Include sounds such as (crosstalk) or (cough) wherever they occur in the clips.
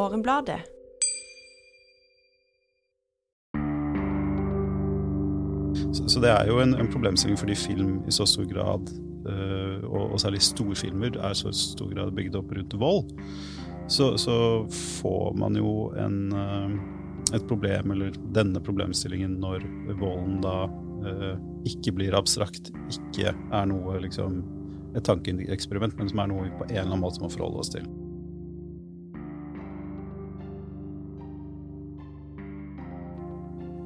Morgenbladet. Så, så det er jo en, en, problemstilling fordi film i så stor grad, øh, og, og, særlig storfilmer, er så stor grad bygd opp rundt vold. Så, så får man jo en, uh, et problem, eller denne problemstillingen, når volden da uh, ikke blir abstrakt, ikke er noe liksom et tankeeksperiment, men som er noe vi på en eller annen måte må forholde oss til.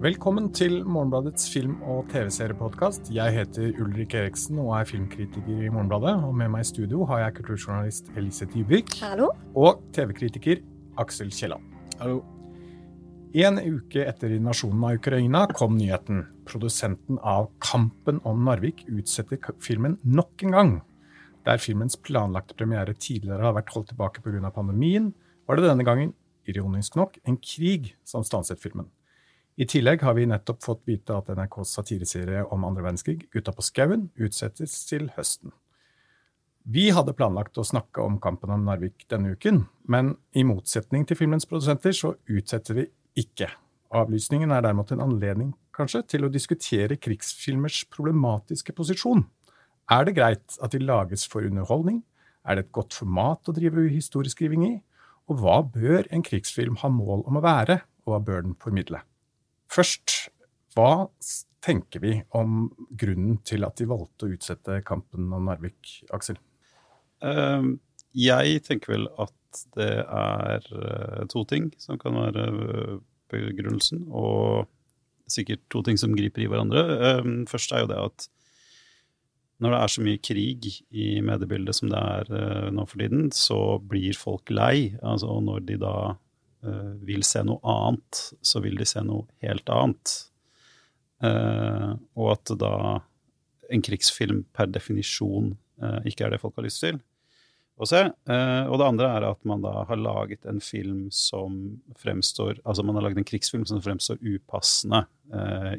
Velkommen til Morgenbladets film- og TV-seriepodkast. Jeg heter Ulrik Eriksen og er filmkritiker i Morgenbladet. Og med meg i studio har jeg kulturjournalist Elise Dybvik. Hallo. Og TV-kritiker Aksel Kielland. Hallo. En uke etter invasjonen av Ukraina kom nyheten. Produsenten av Kampen om Narvik utsetter filmen nok en gang. Der filmens planlagte premiere tidligere har vært holdt tilbake pga. pandemien, var det denne gangen, ironisk nok, en krig som stanset filmen. I tillegg har vi nettopp fått vite at NRKs satireserie om andre verdenskrig, Gutta på skauen, utsettes til høsten. Vi hadde planlagt å snakke om kampen om Narvik denne uken, men i motsetning til filmens produsenter så utsetter vi ikke. Avlysningen er derimot en anledning, kanskje, til å diskutere krigsfilmers problematiske posisjon. Er det greit at de lages for underholdning? Er det et godt format å drive historieskriving i? Og hva bør en krigsfilm ha mål om å være, og hva bør den formidle? Først, hva tenker vi om grunnen til at de valgte å utsette kampen om Narvik, Aksel? Uh, jeg tenker vel at det er uh, to ting som kan være uh, begrunnelsen, og sikkert to ting som griper i hverandre. Uh, først er jo det at når det er så mye krig i mediebildet som det er uh, nå for tiden, så blir folk lei. Altså, når de da vil se noe annet, så vil de se noe helt annet. Uh, og at da en krigsfilm per definisjon uh, ikke er det folk har lyst til å se. og det andre er at man da har laget en film som fremstår Altså man har laget en krigsfilm som fremstår upassende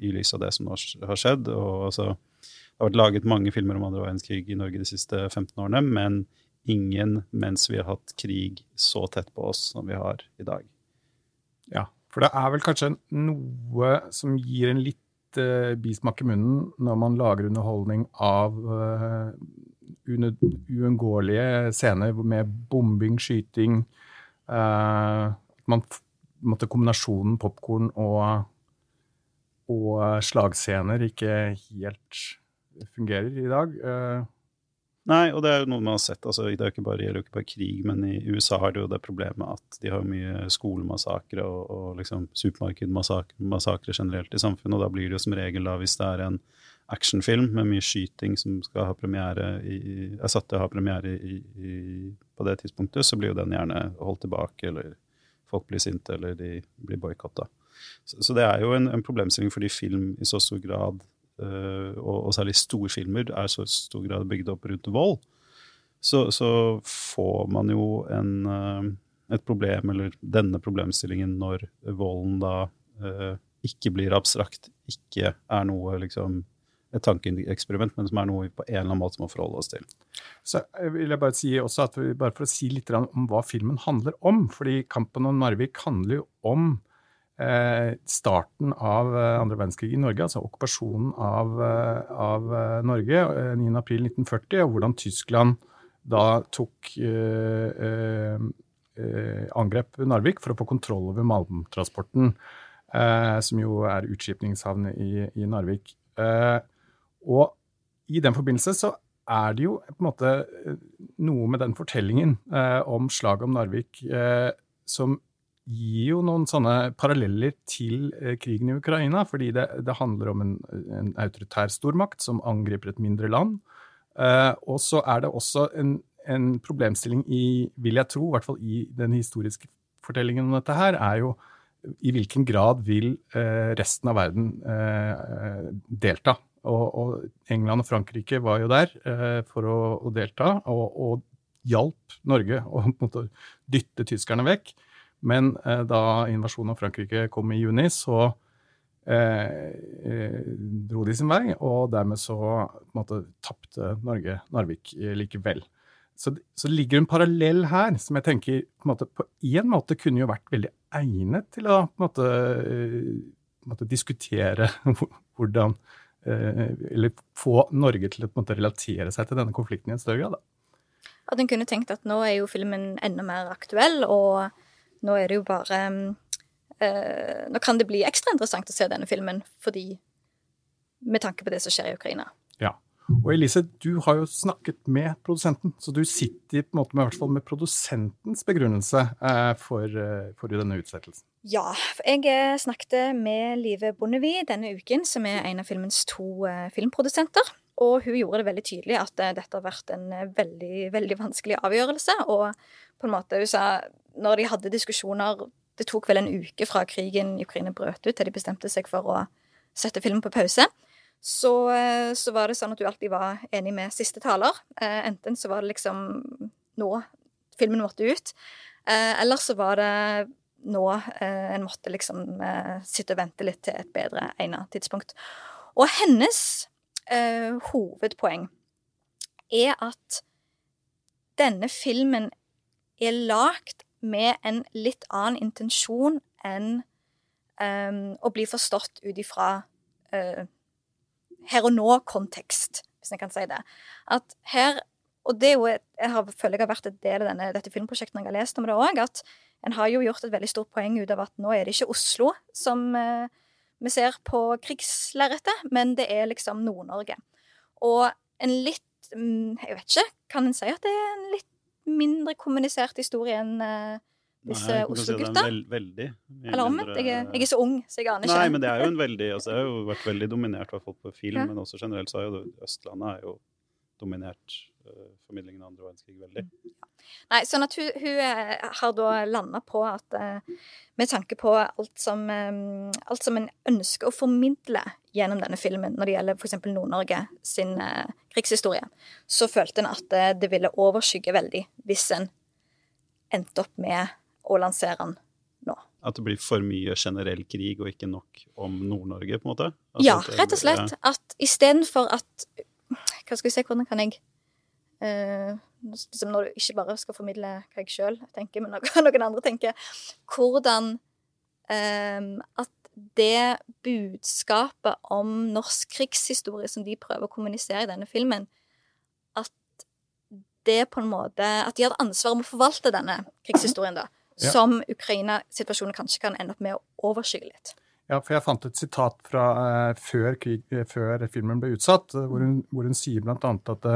i lys av det som har skjedd. og altså det har vært laget mange filmer om andre verdenskrig i Norge de siste 15 årene, men ingen mens vi har hatt krig så tett på oss som vi har i dag. Ja, for det er vel kanskje noe som gir en litt uh, bismak i munnen når man lager underholdning av uh, uunngåelige scener med bombing, skyting uh, man, måtte Kombinasjonen popkorn og, og slagscener ikke helt fungerer i dag. Uh, Nei, og det er jo noe man har sett. altså Det ikke bare, gjelder jo ikke bare krig, men i USA har de jo det problemet at de har mye skolemassakre og, og liksom supermarkedmassakre generelt i samfunnet. Og da blir det jo som regel, da, hvis det er en actionfilm med mye skyting som skal ha premiere i, er satt til å ha premiere i, i, på det tidspunktet, så blir jo den gjerne holdt tilbake, eller folk blir sinte, eller de blir boikotta. Så, så, det er jo en, en problemstilling fordi film i så stor grad og, og, særlig storfilmer, er så stor grad bygd opp rundt vold, så, så får man jo en, eh, et problem, eller denne problemstillingen, når volden da eh, ikke blir abstrakt, ikke er noe liksom et tankeeksperiment, men som er noe vi på en eller annen måte må forholde oss til. Så vil jeg bare si også at vi, Bare for å si litt om hva filmen handler om. fordi Kampen om Narvik handler jo om Eh, starten av eh, andre verdenskrig i Norge, altså okkupasjonen av, eh, av Norge 9.4.1940, og hvordan Tyskland da tok eh, eh, angrep Narvik for å få kontroll over malmtransporten, eh, som jo er utskipningshavn i, i Narvik. og i den forbindelse så er det jo på en måte noe med den fortellingen om slaget om Narvik som gir jo noen sånne paralleller til eh, krigen i Ukraina. Fordi det, det handler om en, en, autoritær stormakt som angriper et mindre land. Eh, og så er det også en, en, problemstilling i, vil jeg tro, i hvert fall i den historiske fortellingen om dette her, er jo i hvilken grad vil eh, resten av verden eh, delta. Og, og, England og Frankrike var jo der eh, for å, å delta, og, og hjalp Norge (laughs) å dytte tyskerne vekk. Men eh, da invasjonen av Frankrike kom i juni, så eh, eh dro de sin vei, og dermed så på tapte Norge Narvik likevel. Så, så det ligger en parallell her som jeg tenker på en måte, på en måte kunne jo vært veldig egnet til å på en måte, på en måte diskutere (laughs) hvordan Eller få Norge til å på en måte relatere seg til denne konflikten i en større grad. Da. At en kunne tenkt at nå er jo filmen enda mer aktuell, og nå er det jo bare eh, Nå kan det bli ekstra interessant å se denne filmen fordi med tanke på det som skjer i Ukraina. Ja. Og Elise, du har jo snakket med produsenten, så du sitter på en måte med, fall med produsentens begrunnelse eh, for, eh, for, denne utsettelsen. Ja, jeg eh, snakket med Live Bondevie denne uken, som er en av filmens to eh, filmprodusenter. Og hun gjorde det veldig tydelig at eh, dette har vært en eh, veldig, veldig vanskelig avgjørelse. Og på en måte, hun sa når de hadde diskusjoner Det tok vel en uke fra krigen i Ukraina brøt ut, til de bestemte seg for å sette filmen på pause så, eh, så, var det sånn at hun alltid var enig med siste taler. Enten så var det liksom nå filmen måtte ut, eller så var det nå en måtte liksom sitte og vente litt til et bedre egnet tidspunkt. Og hennes eh, hovedpoeng er at denne filmen er lagd med en litt annen intensjon enn um, å bli forstått ut ifra uh, her og nå-kontekst, hvis jeg kan si det. At her, og det er jo, jeg har, føler jeg har vært et del av denne, dette filmprosjektet når jeg har lest om det òg, at en har jo gjort et veldig stort poeng ut av at nå er det ikke Oslo som eh, vi ser på krigslerretet, men det er liksom Nord-Norge. Og en litt mm, Jeg vet ikke, kan en si at det er en litt mindre kommunisert historie enn eh, disse Oslo-gutta. Si veldig. Eller omvendt. Jeg, jeg, er så ung, så jeg aner ikke. Nei, men det er jo en veldig altså, Det har jo vært veldig dominert hvert fall på film, ja. men også generelt så er jo Østlandet er jo dominert formidlingen av andre verdenskrig veldig. Nei, sånn at hun, hun uh, har da landa på at uh, med tanke på alt som, alt som en ønsker å formidle gjennom denne filmen når det gjelder f.eks. Nord-Norge sin krigshistorie, så følte en at det ville overskygge veldig hvis en endte opp med å lansere den nå. At det blir for mye generell krig og ikke nok om Nord-Norge, på en måte? Altså, ja, rett og slett. Ja. At istedenfor at Hva skal vi se, hvordan kan jeg uh, liksom Når du ikke bare skal formidle hva jeg sjøl tenker, men hva (laughs) noen andre tenker Hvordan um, at det budskapet om norsk krigshistorie som de prøver å kommunisere i denne filmen, at det på en måte At de hadde ansvar om å forvalte denne krigshistorien, da (clears throat) ja. som Ukraina-situasjonen kanskje kan ende opp med å overskygge litt. Ja, for jeg fant et sitat fra uh, før, krig, uh, før, filmen ble utsatt, uh, hvor, hun, hvor, hun, sier bl.a. at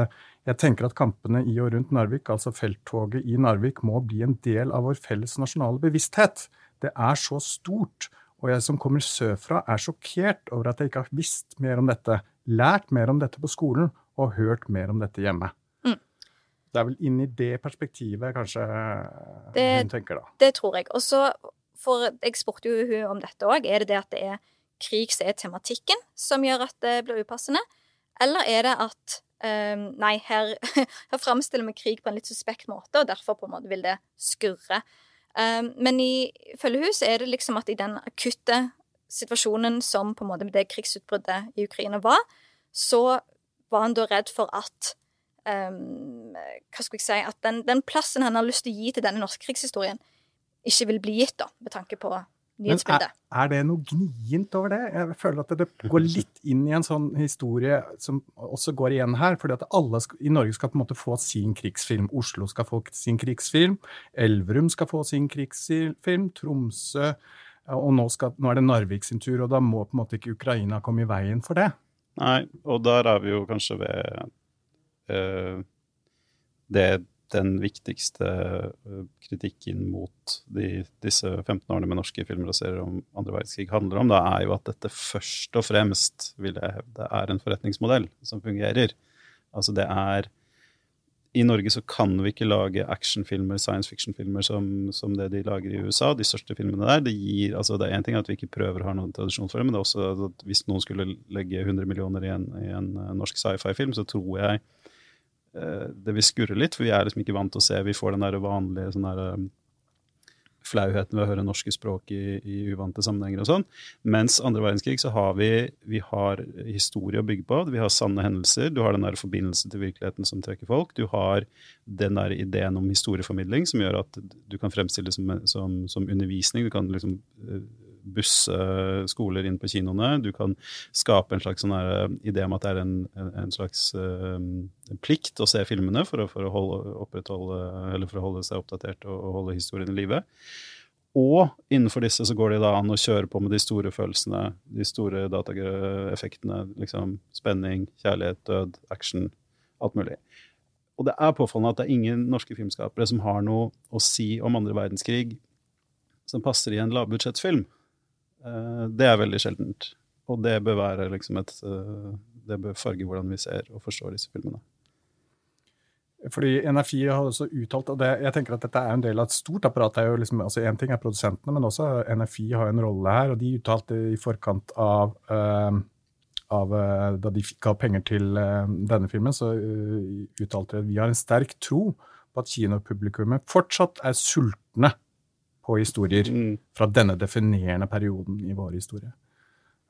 jeg tenker at kampene i og rundt Narvik, altså felttoget i Narvik, må bli en del av vår felles nasjonale bevissthet. Det er så stort, og jeg som kommer sørfra, er sjokkert over at jeg ikke har visst mer om dette, lært mer om dette på skolen og hørt mer om dette hjemme. Det er vel inn i det perspektivet kanskje det, hun tenker, da. Det tror jeg. Og så, for jeg spurte jo hun om dette òg, er det det at det er krig som er tematikken som gjør at det blir upassende, eller er det at um, Nei, her, (laughs) her framstiller vi krig på en litt suspekt måte, og derfor på en måte vil det skurre. Um, men i følgehus er det liksom at i den akutte situasjonen som på en måte det krigsutbruddet i Ukraina var, så var han da redd for at um, Hva skulle jeg si At den, den, plassen han har lyst til å gi til denne norske krigshistorien, ikke vil bli gitt, da, med tanke på nyhetsbildet. Er, er, det noe gnient over det? Jeg føler at det går litt inn i en sånn historie som også går igjen her. fordi at alle i Norge skal på en måte få sin krigsfilm. Oslo skal få sin krigsfilm. Elverum skal få sin krigsfilm. Tromsø. Og nå, skal, nå er det Narvik sin tur, og da må på en måte ikke Ukraina komme i veien for det. Nei, og der er vi jo kanskje ved Eh, det den viktigste eh, kritikken mot de, disse 15 årene med norske filmer og serier om andre verdenskrig handler om, da er jo at dette først og fremst, vil jeg hevde, er en forretningsmodell som fungerer. Altså det er I Norge så kan vi ikke lage actionfilmer, science fiction-filmer som, som, det de lager i USA, de største filmene der. Det gir, altså det er én ting at vi ikke prøver å ha noen tradisjon for det, men det er også at hvis noen skulle legge 100 millioner i en, i en eh, norsk sci-fi-film, så tror jeg det vil skurre litt, for vi er liksom ikke vant til å se Vi får den der vanlige sånn der, um, flauheten ved å høre norske språk i, i uvante sammenhenger og sånn. Mens andre verdenskrig så har vi, vi har historie å bygge på. Vi har sanne hendelser. Du har den der forbindelse til virkeligheten som trekker folk. Du har den der ideen om historieformidling som gjør at du kan fremstille det som, som, som undervisning. Du kan liksom eh, busse skoler inn på kinoene. Du kan skape en slags sånn eh, idé om at det er en, en slags uh, plikt å se filmene for å, for å, holde, for å holde seg oppdatert og, og holde historien i live. Og innenfor disse så går det da an å kjøre på med de store følelsene, de store dataeffektene. Liksom spenning, kjærlighet, død, action, alt mulig. Og det er påfallende at det er ingen norske filmskapere som har noe å si om andre verdenskrig som passer i en lavbudsjettsfilm. Eh, det er veldig sjeldent. Og det bør være liksom et eh, Det bør farge hvordan vi ser og forstår disse filmene. Fordi NFI har også uttalt, og det, jeg tenker at dette er en del av et stort apparat. det er jo liksom, altså Én ting er produsentene, men også NFI har en rolle her. og De uttalte i forkant av, uh, av uh, Da de ga penger til uh, denne filmen, så uttalte de at vi har en sterk tro på at kinopublikummet fortsatt er sultne på historier mm. fra denne definerende perioden i vår historie.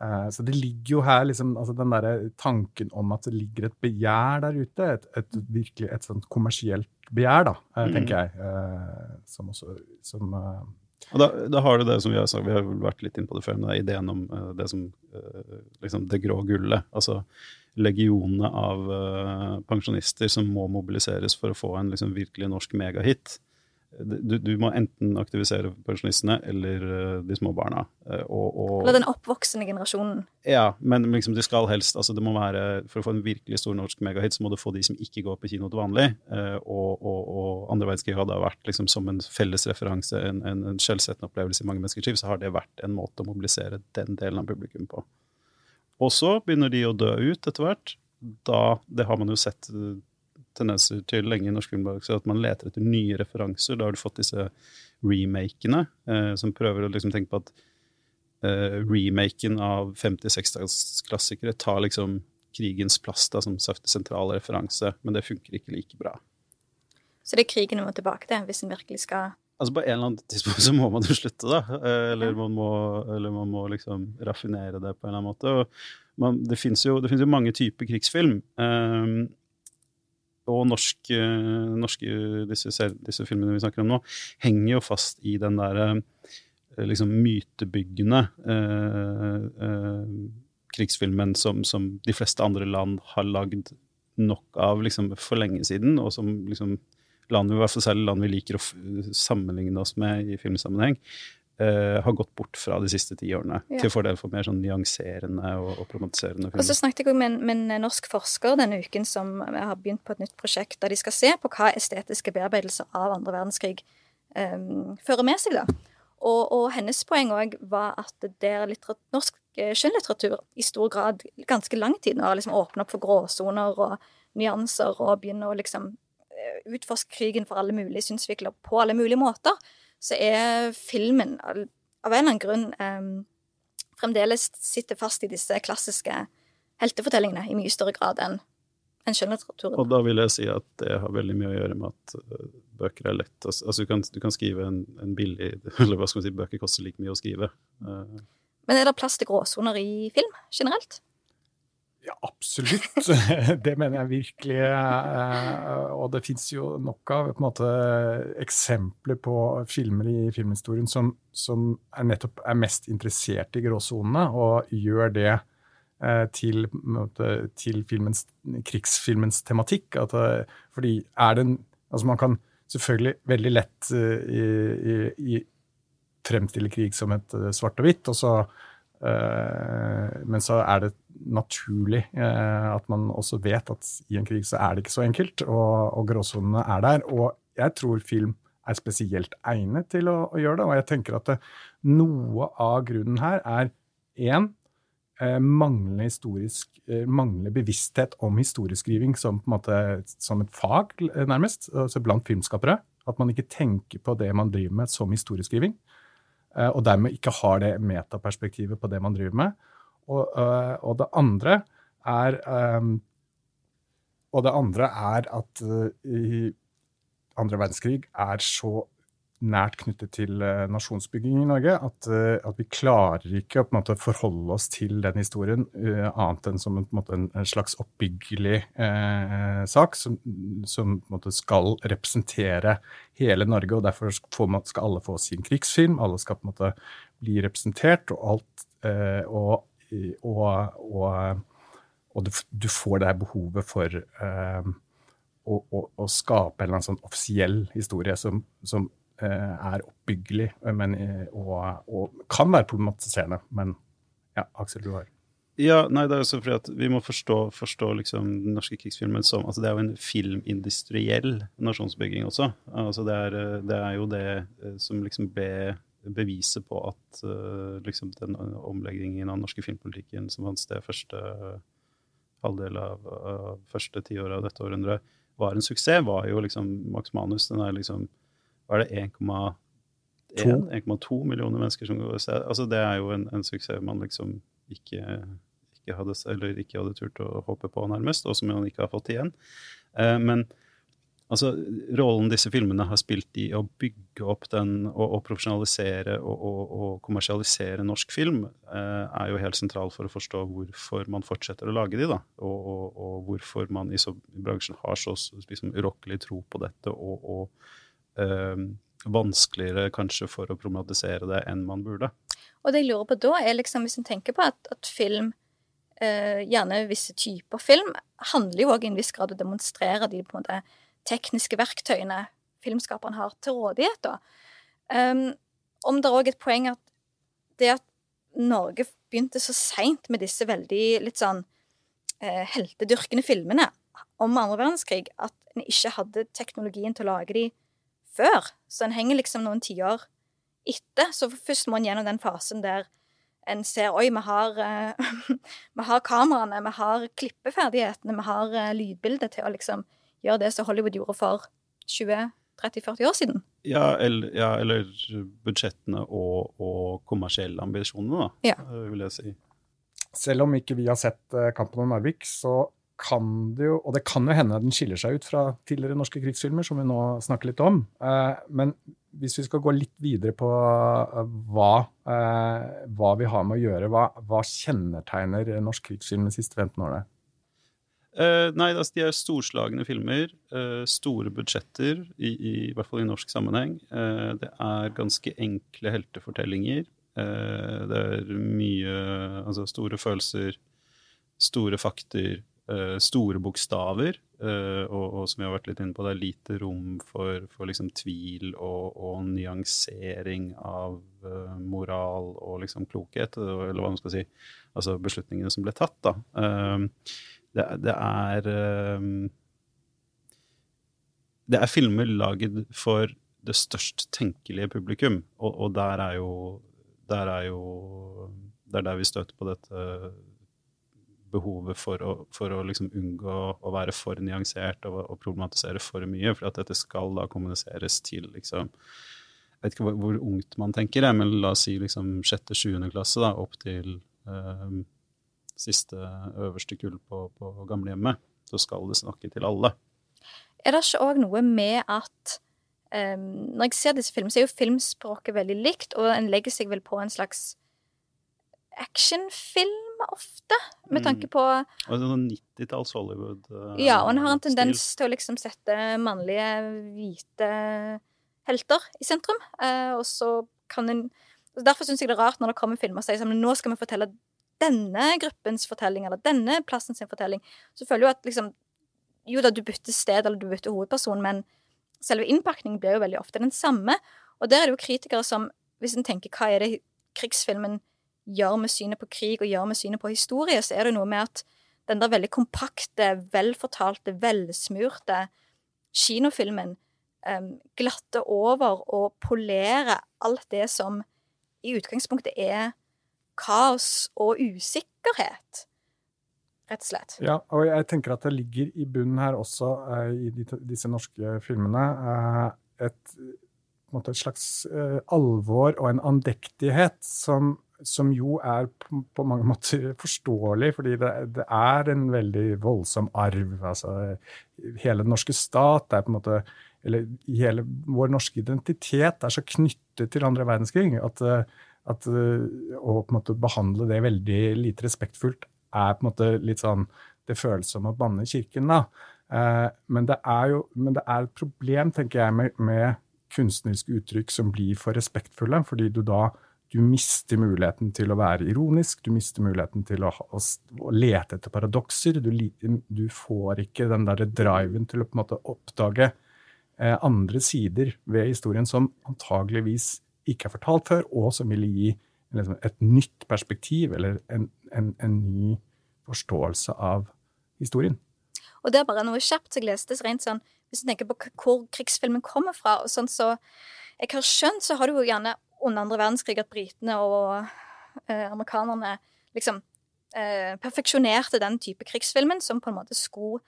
Uh, så det ligger jo her liksom, altså den der tanken om at det ligger et begjær der ute, et, et virkelig et sånt kommersielt begjær, da, uh, tenker jeg, uh, som også som, og da, da, har du det som vi har sagt, vi har vært litt inn på det før, men det er ideen om det som liksom det grå gullet. Altså legionene av pensjonister som må mobiliseres for å få en liksom, virkelig norsk megahit du, du, må enten aktivisere pensjonistene eller uh, de små barna. Uh, og, og, eller den oppvoksende generasjonen. Ja, men liksom det skal helst altså det må være, For å få en virkelig stor norsk megahit, så må du få de som ikke går på kino til vanlig. Og, og, og, andre verdenskrig hadde vært liksom som en felles referanse, en, en, en skjellsettende opplevelse i mange menneskers liv, så har det vært en måte å mobilisere den delen av publikum på. Og så begynner de å dø ut etter hvert. Da, Det har man jo sett tendenser til lenge i norsk filmbransje at man leter etter nye referanser. Da har du fått disse remakene eh, som prøver å liksom tenke på at eh, remaken av 50-60-klassikere tar liksom krigens plass da, som sentral referanse, men det funker ikke like bra. Så det er krigen vi må tilbake til hvis en virkelig skal Altså På en eller annen tidspunkt så må man jo slutte, da. Eh, eller, man må, eller man må liksom raffinere det på en eller annen måte. Og man, det fins jo, jo, mange typer krigsfilm. Um, og norsk, eh, norske, disse, disse, filmene vi snakker om nå, henger jo fast i den derre eh, liksom mytebyggende eh, eh, krigsfilmen som, som, de fleste andre land har lagd nok av liksom, for lenge siden, og som liksom, land, i hvert fall særlig land vi liker å sammenligne oss med i filmsammenheng, Uh, har gått bort fra de siste ti årene, ja. til fordel for mer sånn nyanserende og, og problematiserende filmer. Og så snakket jeg med, med, en norsk forsker denne uken som har begynt på et nytt prosjekt der de skal se på hva estetiske bearbeidelser av andre verdenskrig um, fører med seg. da. Og, og hennes poeng òg var at der norsk eh, skjønnlitteratur i stor grad ganske lang tid nå har liksom åpna opp for gråsoner og nyanser og begynner å liksom eh, utforske krigen for alle mulige synsvinkler på alle mulige måter så er filmen av en eller annen grunn um, fremdeles sitter fast i disse klassiske heltefortellingene i mye større grad enn en skjønnlitteraturen. Og da vil jeg si at det har veldig mye å gjøre med at uh, bøker er lett. Altså, altså, du, kan, du kan skrive en, en, billig (laughs) Eller hva skal man si, bøker koster like mye å skrive. Uh. Men er det plass til gråsoner i film generelt? Ja, absolutt. (laughs) Det mener jeg virkelig. Eh, og det fins jo nok av måte, eksempler på filmer i filmhistorien som, som er nettopp er mest interessert i gråsonene, og gjør det eh, til, måte, til filmens, krigsfilmens tematikk. At, eh, fordi er det en Altså, man kan selvfølgelig veldig lett i, i, i fremstille krig som et svart og hvitt, og så men så er det naturlig eh, at man også vet at i en krig så er det ikke så enkelt, og, og gråsonene er der. Og jeg tror film er spesielt egnet til å, å gjøre det. Og jeg tenker at det, noe av grunnen her er én eh, manglende, historisk, manglende bevissthet om historieskriving som, måte, som et fag, nærmest, altså blant filmskapere. At man ikke tenker på det man driver med som historieskriving. Eh, og dermed ikke har det metaperspektivet på det man driver med. Og, eh, og det andre er um, Og det andre er at uh, i andre verdenskrig er så nært knyttet til uh, nasjonsbygging i Norge. At, uh, at, vi klarer ikke å måte forholde oss til den historien uh, annet enn som en, en, en, slags oppbyggelig sak som, som skal representere hele Norge. og Derfor man, skal alle få sin krigsfilm, alle skal måte bli representert, og alt og, og, og, og du, du, får det behovet for å, å, å, skape en eller annen sånn offisiell historie som, som eh, er oppbyggelig men, eh, og, og, kan være problematiserende. Men ja, Aksel, du har ja, nei, det er også fordi at Vi må forstå, forstå liksom den norske krigsfilmen som altså Det er jo en filmindustriell nasjonsbygging også. Altså det, er, det er jo det eh, som liksom ble beviset på at uh, liksom den omleggingen av den norske filmpolitikken som fant sted første halvdel av, av første tiåret av dette århundret, var en suksess, var jo liksom Max Manus. Den er liksom Hva er det 1,2 millioner mennesker som går og ser? Altså, det er jo en, en suksess man liksom ikke, ikke, hadde, eller ikke hadde turt å håpe på, nærmest, og som man ikke har fått igjen. Eh, men Altså, rollen disse filmene har spilt i å bygge opp den og, og profesjonalisere og, og, og, kommersialisere norsk film, eh, er jo helt sentral for å forstå hvorfor man fortsetter å lage de, da. Og, hvorfor man i, så, i, bransjen har så liksom, urokkelig tro på dette, og, eh, vanskeligere kanskje for å problematisere det enn man burde. Og det jeg lurer på da, er liksom hvis en tenker på at, at film eh, gjerne visse typer film, handler jo òg i en viss grad å demonstrere de på en måte tekniske verktøyene filmskaperen har til rådighet. Da. Um, om det òg er et poeng at det at Norge begynte så seint med disse veldig litt sånn eh, heltedyrkende filmene om andre verdenskrig, at en ikke hadde teknologien til å lage de før. Så en henger liksom noen tiår etter. Så først må en gjennom den fasen der en ser Oi, vi har, uh, (laughs) vi har kameraene, vi har klippeferdighetene, vi har uh, lydbildet til å liksom gjøre det som Hollywood gjorde for 20-30-40 år siden. Ja eller, ja, eller budsjettene og, og, kommersielle ambisjonene, da, ja. Eh, vil jeg si. Selv om ikke vi har sett uh, 'Kampen om Narvik', så kan det jo Og det kan jo hende den skiller seg ut fra tidligere norske krigsfilmer, som vi nå snakker litt om. Uh, men hvis vi skal gå litt videre på uh, hva, hva, vi har med å gjøre, hva, hva kjennetegner norsk krigsfilm de siste 15 årene? Uh, nei, altså, de er storslagne filmer. Uh, store budsjetter, i, i, i, hvert fall i norsk sammenheng. Uh, det er ganske enkle heltefortellinger. det er mye Altså store følelser, store fakter, store bokstaver. Og, og, som vi har vært litt inne på, det er lite rom for, for liksom tvil og, og nyansering av moral og liksom klokhet, eller hva man skal si. Altså beslutningene som ble tatt, da. Det, det er um, Det er filmer laget for det størst tenkelige publikum, og, og der er jo der er jo Det er der vi støter på dette behovet for å, for å liksom unngå å være for nyansert og, og, problematisere for mye. For at dette skal da kommuniseres til liksom Jeg vet ikke hvor, hvor ungt man tenker, men la oss si liksom sjette-sjuende klasse, da, opp til um, siste øverste kull på, på gamlehjemmet, så skal det snakke til alle. Er det ikke òg noe med at um, Når jeg ser disse filmene, så er jo filmspråket veldig likt, og en legger seg vel på en slags actionfilm ofte, med tanke mm. på Og sånn 90-talls Hollywood. Uh, ja, og en har en tendens stil. til å liksom sette mannlige, hvite helter i sentrum. Uh, og så kan en Derfor syns jeg det er rart når det kommer filmer og sier sånn Nå skal vi fortelle denne gruppens fortelling, eller denne plassen sin fortelling, så føler jeg at liksom Jo da, du bytter sted, eller du bytter hovedperson, men selve innpakningen blir jo veldig ofte den samme. Og der er det jo kritikere som, hvis en tenker hva er det krigsfilmen gjør med synet på krig, og gjør med synet på historie, så er det noe med at den der veldig kompakte, velfortalte, velsmurte kinofilmen um, glatter over og polerer alt det som i utgangspunktet er kaos og usikkerhet, rett og slett. Ja, og jeg tenker at det ligger i bunnen her også, uh, i disse norske filmene, uh, et, et, slags uh, alvor og en andektighet som, som jo er på, på, mange måter (laughs) forståelig, fordi det, det, er en veldig voldsom arv. Altså, hele den norske stat er på en måte eller hele vår norske identitet er så knyttet til andre verdenskrig at, at å på en måte behandle det veldig lite respektfullt er på en måte litt sånn Det føles som å banne kirken, da. Men det er jo men det er et problem, tenker jeg, med, med kunstneriske uttrykk som blir for respektfulle, fordi du da du mister muligheten til å være ironisk, du mister muligheten til å, å, å lete etter paradokser. Du, du, får ikke den derre driven til å på en måte oppdage eh, andre sider ved historien som antageligvis ikke er fortalt før, og som ville gi liksom, et nytt perspektiv eller en, en, en, ny forståelse av historien. Og det er bare noe kjapt jeg leste rent sånn Hvis du tenker på hvor krigsfilmen kommer fra, og sånn så jeg har skjønt, så har du jo gjerne under andre verdenskrig at britene og eh, amerikanerne liksom eh, perfeksjonerte den type krigsfilmen som på en måte skulle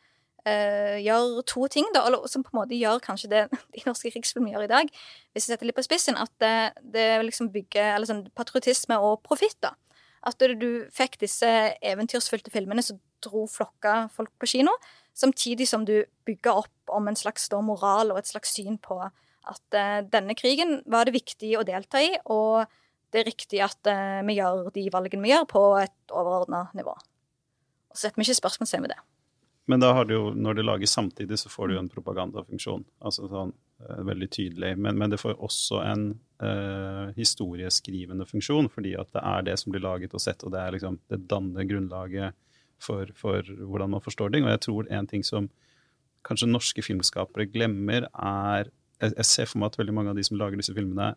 eh, gjør to ting, da, eller som på en måte gjør kanskje det (laughs) de norske krigsfilmene gjør i dag, hvis jeg setter litt på spissen, at det, det liksom bygger eller sånn, patriotisme og profitt. At du fikk disse eventyrsfylte filmene som dro flokka folk på kino, samtidig som du bygger opp om en slags da, moral og et slags syn på at uh, denne krigen var det viktig å delta i, og det er riktig at uh, vi gjør de valgene vi gjør, på et overordna nivå. Og så setter vi ikke spørsmålstegn ved det. Men da har du jo, når det lages samtidig, så får du jo en propagandafunksjon. Altså sånn uh, veldig tydelig. Men, men, det får også en historieskrivende funksjon, fordi at det er det som blir laget og sett, og det er liksom det danner grunnlaget for, for hvordan man forstår ting. Og jeg tror en ting som kanskje norske filmskapere glemmer, er jeg, jeg, ser for meg at veldig mange av de som lager disse filmene,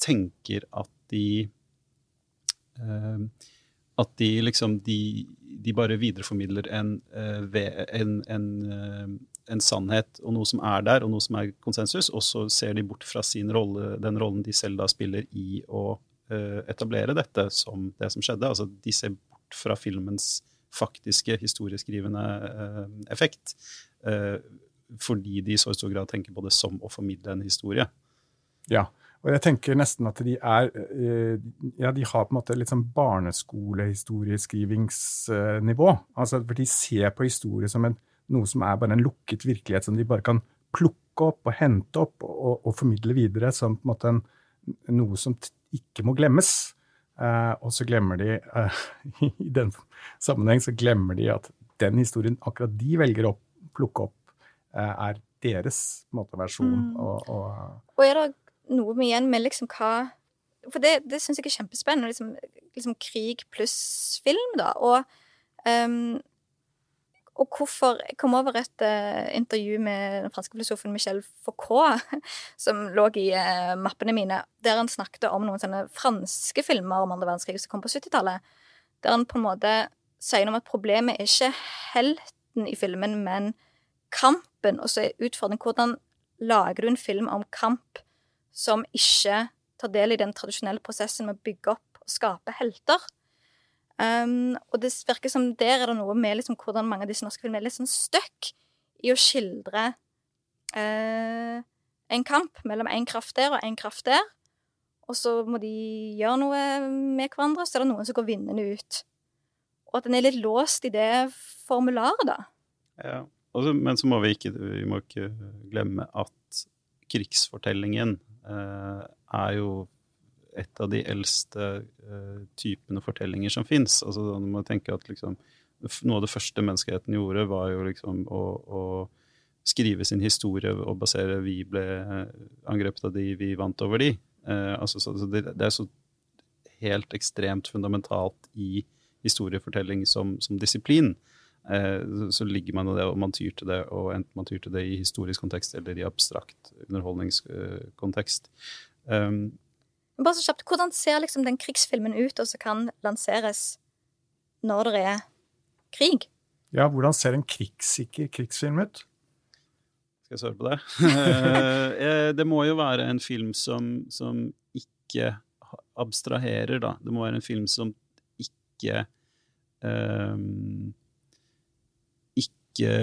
tenker at de uh, At de liksom de, de bare videreformidler en, uh, en, en, uh, en, sannhet og noe som er der, og noe som er konsensus, og så ser de bort fra sin rolle, den rollen de selv da spiller i å etablere dette som det som skjedde. Altså de ser bort fra filmens faktiske historieskrivende effekt fordi de i så stor grad tenker på det som å formidle en historie. Ja, og jeg tenker nesten at de er eh, Ja, de har på en måte litt sånn barneskolehistorieskrivingsnivå. Altså, for de ser på historie som en, noe som er bare en lukket virkelighet som de bare kan plukke opp og hente opp og, og formidle videre som på en måte en, noe som ikke må glemmes. Uh, og så glemmer de, uh, (laughs) i den sammenheng, så glemmer de at den historien akkurat de velger å plukke opp, Eh, er deres måte, versjon. Mm. Og, og, og, er det noe med igjen med liksom hva For det, det syns jeg er kjempespennende. Liksom, liksom krig pluss film, da. Og, um, og hvorfor Jeg kom over et uh, intervju med den franske filosofen Michel Foucault, (laughs) som lå i uh, mappene mine, der han snakket om noen sånne franske filmer om andre verdenskrig som kom på 70-tallet. Der han på en måte sier noe om at problemet er ikke helten i filmen, men kampen, og så er utfordringen hvordan lager du en film om kamp som ikke tar del i den tradisjonelle prosessen med å bygge opp og skape helter. Um, og det virker som der er det noe med liksom, hvordan mange av disse norske filmene er litt sånn stuck i å skildre uh, en kamp mellom én kraft der og én kraft der. Og så må de gjøre noe med hverandre, så er det noen som går vinnende ut. Og at en er litt låst i det formularet, da. Ja. Men så må vi ikke, vi må ikke glemme at krigsfortellingen er jo et av de eldste eh, typene fortellinger som fins. Altså, du må tenke at liksom, noe av det første menneskeheten gjorde, var jo liksom å, å skrive sin historie og basere Vi ble angrepet av de, vi vant over de. Eh, altså, så, så det, det, er så helt ekstremt fundamentalt i historiefortelling som, som disiplin. Eh, så ligger man i det, og man tyr til det, og enten man tyr til det i historisk kontekst eller i abstrakt underholdningskontekst. Um, Bare så kjapt, Hvordan ser liksom den krigsfilmen ut, og som kan lanseres når det er krig? Ja, hvordan ser en krigssikker krigsfilm ut? Skal jeg svare på det? (laughs) Eh, det må jo være en film som, som ikke abstraherer, da. Det må være en film som ikke um, ikke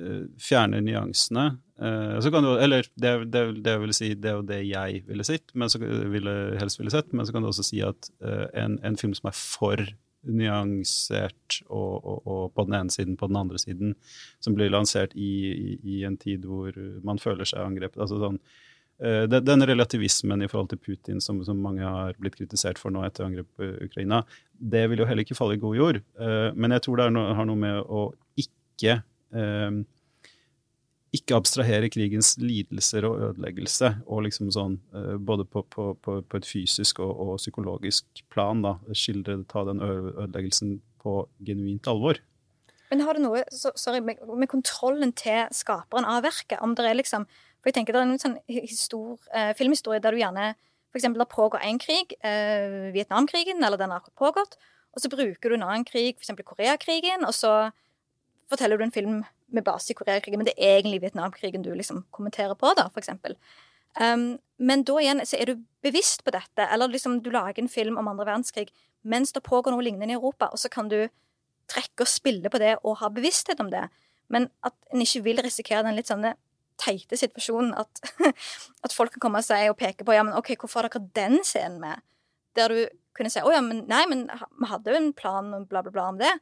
uh, fjerner nyansene. Uh, du, eller det, det, det, vil si, det er jo det jeg ville sett, men så ville, helst ville sett, men så kan du også si at en, en, film som er for nyansert og, og, og, på den ene siden, på den andre siden, som blir lansert i, i, i en tid hvor man føler seg angrepet. altså sånn den relativismen i forhold til Putin som, som, mange har blitt kritisert for nå etter angrepet på Ukraina, det vil jo heller ikke falle i god jord. Uh, men jeg tror det no, har noe med å ikke uh, ikke abstrahere krigens lidelser og ødeleggelse, og liksom sånn, både på, på, på, på et fysisk og, og, psykologisk plan, da, skildre, ta den ødeleggelsen på genuint alvor. Men har du noe sorry, med, med, kontrollen til skaperen av verket? Om det er liksom For jeg tenker det er en sånn histor, eh, filmhistorie der du gjerne f.eks. det pågår én krig, eh, Vietnamkrigen, eller den har akkurat pågått, og så bruker du en annen krig, f.eks. Koreakrigen, og så forteller du en film med base i Koreakrigen, men det er egentlig Vietnamkrigen du liksom kommenterer på, da, for eksempel. Um, men da igjen så er du bevisst på dette, eller liksom du lager en film om andre verdenskrig mens det pågår noe lignende i Europa, og så kan du trekke og spille på det og ha bevissthet om det. Men at en ikke vil risikere den litt sånne teite situasjonen at, (laughs) at folk kan komme og si og peke på ja, men OK, hvorfor har dere den scenen med? Der du kunne si å ja, men nei, men vi hadde jo en plan og bla, bla, bla om det.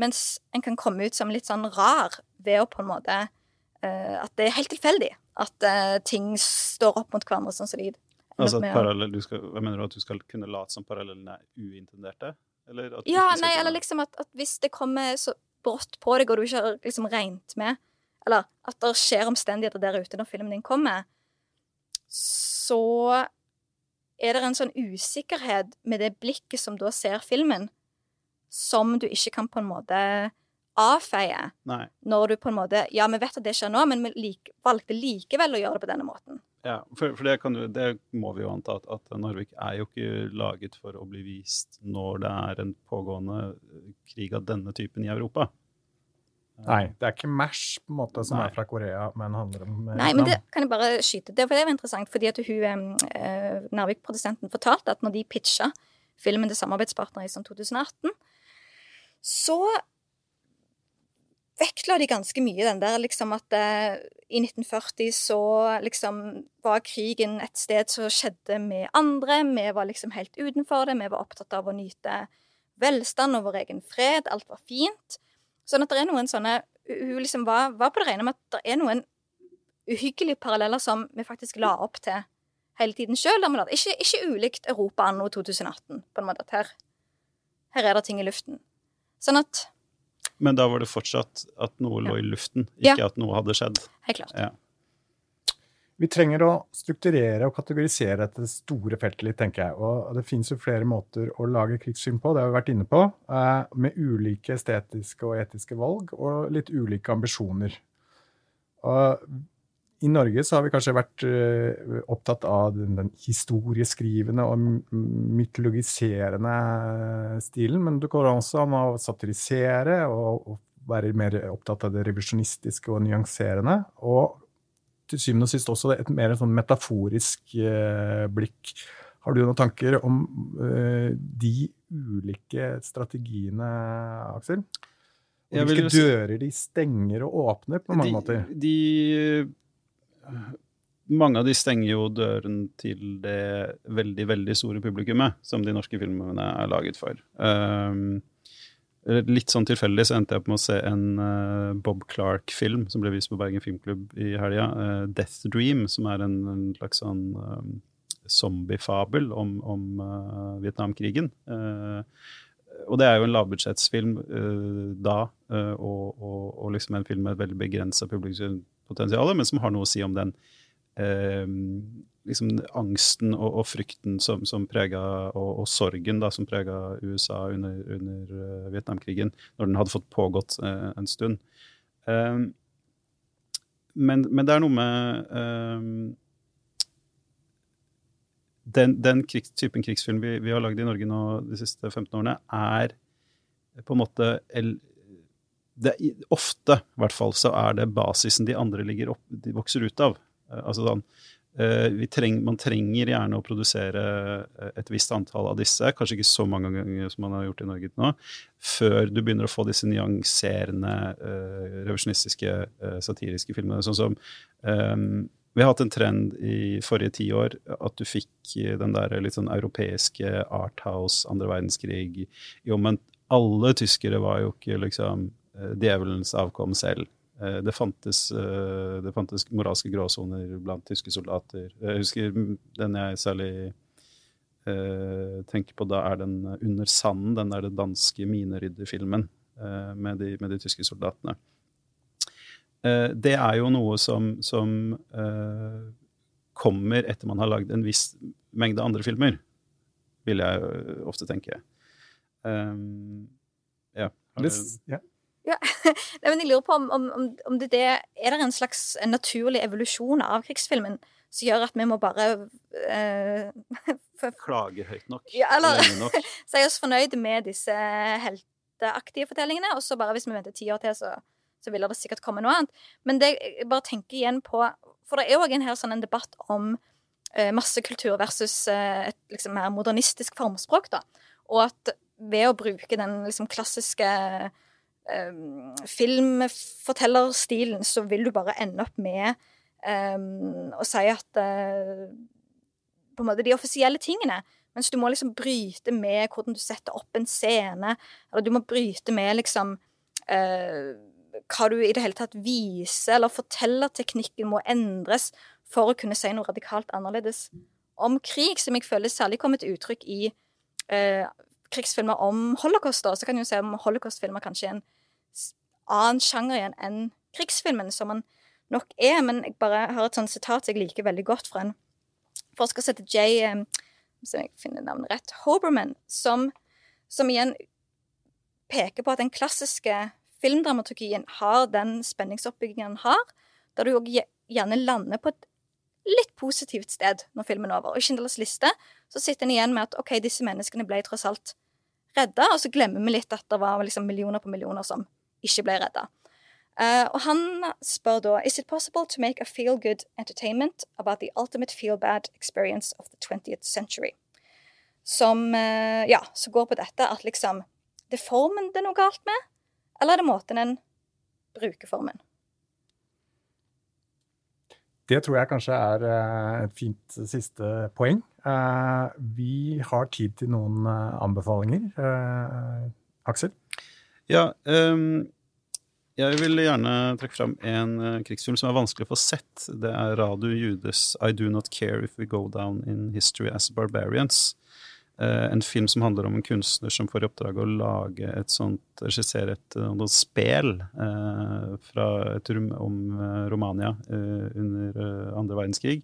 Mens en kan komme ut som litt sånn rar ved å på en måte uh, At det er helt tilfeldig at uh, ting står opp mot hverandre sånn som de Altså at parallell, skal, Hva mener du at du skal kunne late som parallellene er uintenderte? Eller ja, nei, eller liksom at, at, hvis det kommer så brått på deg, og du ikke har liksom regnet med Eller at det skjer omstendigheter der ute når filmen din kommer, så er det en sånn usikkerhet med det blikket som da ser filmen, som du ikke kan på en måte avfeie. Nei. Når du på en måte Ja, vi vet at det skjer nå, men vi like, valgte likevel å gjøre det på denne måten. Ja, for, for det, du, det, må vi jo anta, at, at, Narvik er jo ikke laget for å bli vist når det er en pågående krig av denne typen i Europa. Nei, det er ikke MASH på en måte som Nei. er fra Korea, men handler om eh, Nei, men det kan jeg bare skyte. Det, for det var interessant, fordi at hun, eh, Narvik-produsenten fortalte at når de pitcha filmen til samarbeidspartnere i sånn 2018, så vektla de ganske mye den der liksom at eh, i 1940 så liksom var krigen et sted som skjedde med andre. Vi var liksom helt utenfor det. Vi var opptatt av å nyte velstand og vår egen fred. Alt var fint. Sånn at det er noen sånne Hun liksom var, var på det rene med at det er noen uhyggelige paralleller som vi faktisk la opp til hele tiden sjøl. Ikke, ikke ulikt Europa anno 2018, på en måte. At her, her er det ting i luften. Sånn at men da var det fortsatt at noe lå i luften, ikke ja. at noe hadde skjedd. Helt klart. Ja. Vi trenger å strukturere og kategorisere dette store feltet litt, tenker jeg. Og det finnes jo flere måter å lage krigsfilm på, det har vi vært inne på. Eh, med ulike estetiske og etiske valg og litt ulike ambisjoner. Og i Norge så har vi kanskje vært uh, opptatt av den, den, historieskrivende og mytologiserende stilen, men du går også an å satirisere og, og, være mer opptatt av det revisjonistiske og nyanserende. Og til syvende og sist også et mer sånn metaforisk uh, blikk. Har du noen tanker om uh, de ulike strategiene, Aksel? Og hvilke dører de stenger og åpner på mange de, måter? De mange av de stenger jo døren til det veldig veldig store publikummet som de norske filmene er laget for. Um, litt sånn tilfeldig så endte jeg på med å se en uh, Bob Clark-film som ble vist på Bergen Filmklubb i helga. Uh, 'Death Dream', som er en, en slags sånn um, zombiefabel om, om uh, Vietnamkrigen. og det er jo en lavbudsjettsfilm da, og, og, og, liksom en film med et veldig begrensa publikumspotensial, men som har noe å si om den eh, liksom angsten og, og frykten som, som prega, og, og, sorgen da, som prega USA under, under uh, Vietnamkrigen, når den hadde fått pågått eh, en stund. Um, men, men, det er noe med um, den, den krig, typen krigsfilm vi, vi har lagd i Norge nå de siste 15 årene, er på en måte el, det, ofte, i hvert fall, så er det basisen de andre opp, de vokser ut av. Eh, altså sånn, treng, Man trenger gjerne å produsere eh, et visst antall av disse, kanskje ikke så mange ganger som man har gjort i Norge nå, før du begynner å få disse nyanserende, uh, revisjonistiske, uh, satiriske filmene. Sånn som um, Vi har hatt en trend i forrige tiår at du fikk den der litt sånn europeiske arthouse, andre verdenskrig, jo, men alle tyskere var jo ikke liksom djevelens avkom selv. Det fantes, det fantes moralske gråsoner blant tyske soldater. Jeg husker den jeg særlig tenker på da, er den Under sanden, den der danske minerydderfilmen med, de, med de tyske soldatene. Det er jo noe som, som kommer etter man har lagd en viss mengde andre filmer, vil jeg ofte tenke. Um, ja. Det, ja. Ja. (laughs) Men jeg lurer på om, om, om det, det, er det en slags naturlig evolusjon av krigsfilmen som gjør at vi må bare (laughs) uh, Klage høyt nok. Ja, eller si (laughs) oss fornøyd med disse helteaktige fortellingene, og så bare hvis vi venter ti år til, så, så vil det sikkert komme noe annet. Men det, jeg bare tenker igjen på For det er jo òg en, sånn, en debatt om uh, massekultur versus uh, et liksom, mer modernistisk formspråk, da. Og at ved å bruke den liksom, klassiske um, filmfortellerstilen, så vil du bare ende opp med um, å si at uh, På en måte de offisielle tingene. Mens du må liksom bryte med hvordan du setter opp en scene. Eller du må bryte med liksom uh, hva du i det hele tatt viser, eller fortellerteknikken må endres for å kunne si noe radikalt annerledes om krig, som jeg føler særlig kommer til uttrykk i uh, krigsfilmer om holocaust. Så kan man jo se om holocaustfilmer kanskje er en annen sjanger igjen enn krigsfilmen, som man nok er. Men jeg bare har et sånt sitat jeg liker veldig godt fra en forsker som heter Jay Hvis jeg finner navnet rett Hoberman, som, som igjen peker på at den klassiske filmdramaturgien har den spenningsoppbyggingen den har, der du òg gjerne lander på et litt positivt sted når filmen er over. Og i Schindlers liste så sitter en igjen med at OK, disse menneskene ble tross alt redda, og så glemmer vi litt at det var liksom millioner på millioner som ikke ble redda. Uh, og han spør da Is it possible to make a feel good entertainment about the ultimate feel bad experience of the 20th century? Som uh, ja, så går på dette at liksom Det er formen det er noe galt med, eller er det måten en bruker formen? Det tror jeg kanskje er uh, et fint siste poeng. Vi har tid til noen anbefalinger. Aksel? Ja, um jeg vil gjerne trekke fram en uh, krigsfilm som er vanskelig å få sett. Det er Radu Judes 'I Do Not Care If We Go Down In History As Barbarians'. Uh, en film som handler om en kunstner som får i oppdrag å lage et sånt, regissere et uh, spel fra et rom om Romania under andre verdenskrig.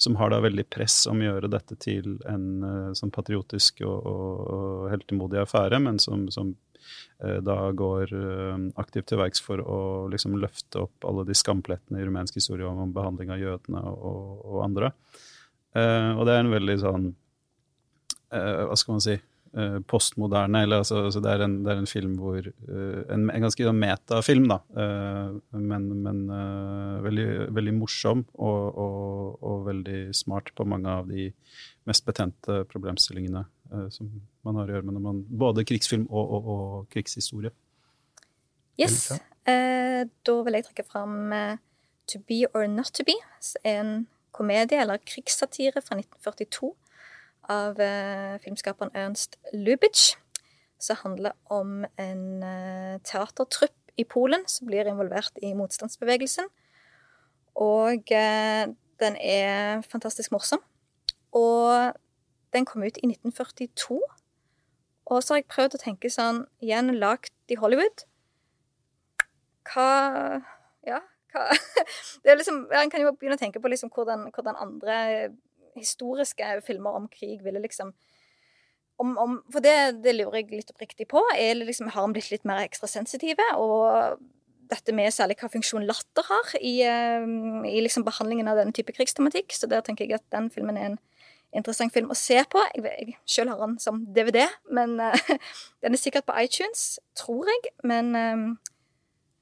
Som har da veldig press om å gjøre dette til en sånn patriotisk og, og, heltemodig affære, men som, som Eh, da går eh, aktivt til verks for å liksom løfte opp alle de skamplettene i rumensk historie om behandling av jødene og, og andre. Og det er en veldig sånn Hva skal man si? Postmoderne. eller altså, altså det, er en, det, er en, film hvor En, en ganske metafilm, da. men, men veldig, veldig, morsom og, og, og, veldig smart på mange av de mest betente problemstillingene som man har å gjøre med når man både krigsfilm og, og, og krigshistorie. Yes. Eh, da vil jeg trekke fram eh, To Be or Not To Be, en komedie eller krigssatire fra 1942 av eh, filmskaperen Ernst Lubitsch, som handler om en eh, teatertrupp i Polen som blir involvert i motstandsbevegelsen. Og eh, den er fantastisk morsom. Og den kom ut i 1942. Og så har jeg prøvd å tenke sånn Igjen lagd i Hollywood. Hva Ja, hva (laughs) Det er liksom En kan jo begynne å tenke på liksom hvordan, hvordan andre historiske filmer om krig ville liksom om, om, for det, det, lurer jeg litt oppriktig på. Er liksom, har de blitt litt mer ekstrasensitive? Og dette med særlig hva funksjon latter har i, i liksom behandlingen av denne type krigstematikk. Så der tenker jeg at den filmen er en interessant film å se på. Jeg, jeg selv har den som DVD, men uh, (laughs) den er sikkert på iTunes, tror jeg. Men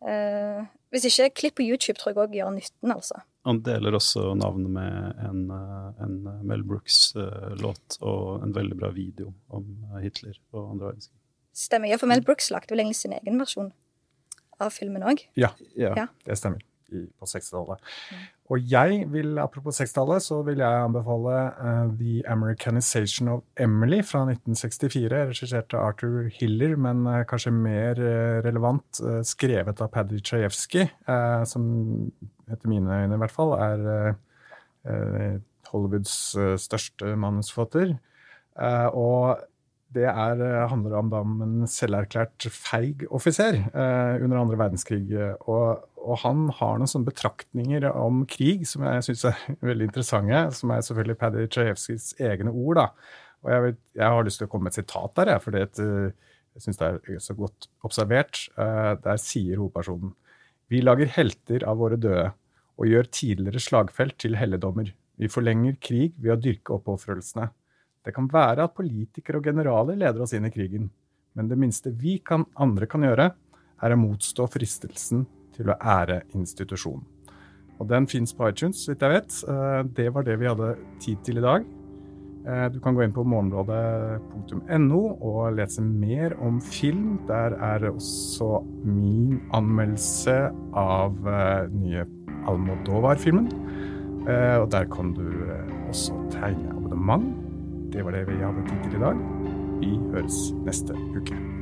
uh, hvis ikke, klipp på YouTube tror jeg òg gjør nytten, altså. Han deler også navnet med en, en Mel Brooks-låt og en veldig bra video om Hitler og andre verdenskrig. Stemmer. Ja, for Mel Brooks lagde vel egentlig sin egen versjon av filmen òg? Ja, ja, ja, det stemmer. I, på 60-tallet. Mm. Og jeg vil, apropos 60-tallet, så vil jeg anbefale uh, The Americanization of Emily fra 1964, regissert av Arthur Hiller, men uh, kanskje mer uh, relevant, skrevet av Paddy Chajewski, som etter mine øyne i hvert fall er Hollywoods største manusforfatter. og det er, handler om, om en selverklært feig offiser eh, under andre verdenskrig. Og, og, han har noen sånne betraktninger om krig som jeg syns er (laughs) veldig interessante. Som er selvfølgelig Paddy Tsjajevskijs egne ord. da. Og jeg, vet, jeg, har lyst til å komme med et sitat der, et, jeg syns det er så godt observert. Eh, der sier hovedpersonen Vi lager helter av våre døde og gjør tidligere slagfelt til helligdommer. Vi forlenger krig ved å dyrke oppofrelsene. Det kan være at politikere og generaler leder oss inn i krigen, men det minste vi kan, andre kan gjøre, er å motstå fristelsen til å ære institusjonen. Og den fins på iTunes, så vidt jeg vet. Eh, det var det vi hadde tid til i dag. Eh, du kan gå inn på morgenrådet.no og lese mer om film. Der er også min anmeldelse av eh, nye Almodovar-filmen. Og der kan du også tegne abonnement det var det vi hadde tid til i dag. Vi høres neste uke.